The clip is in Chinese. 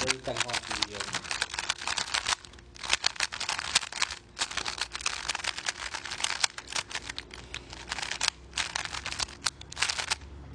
Beli 话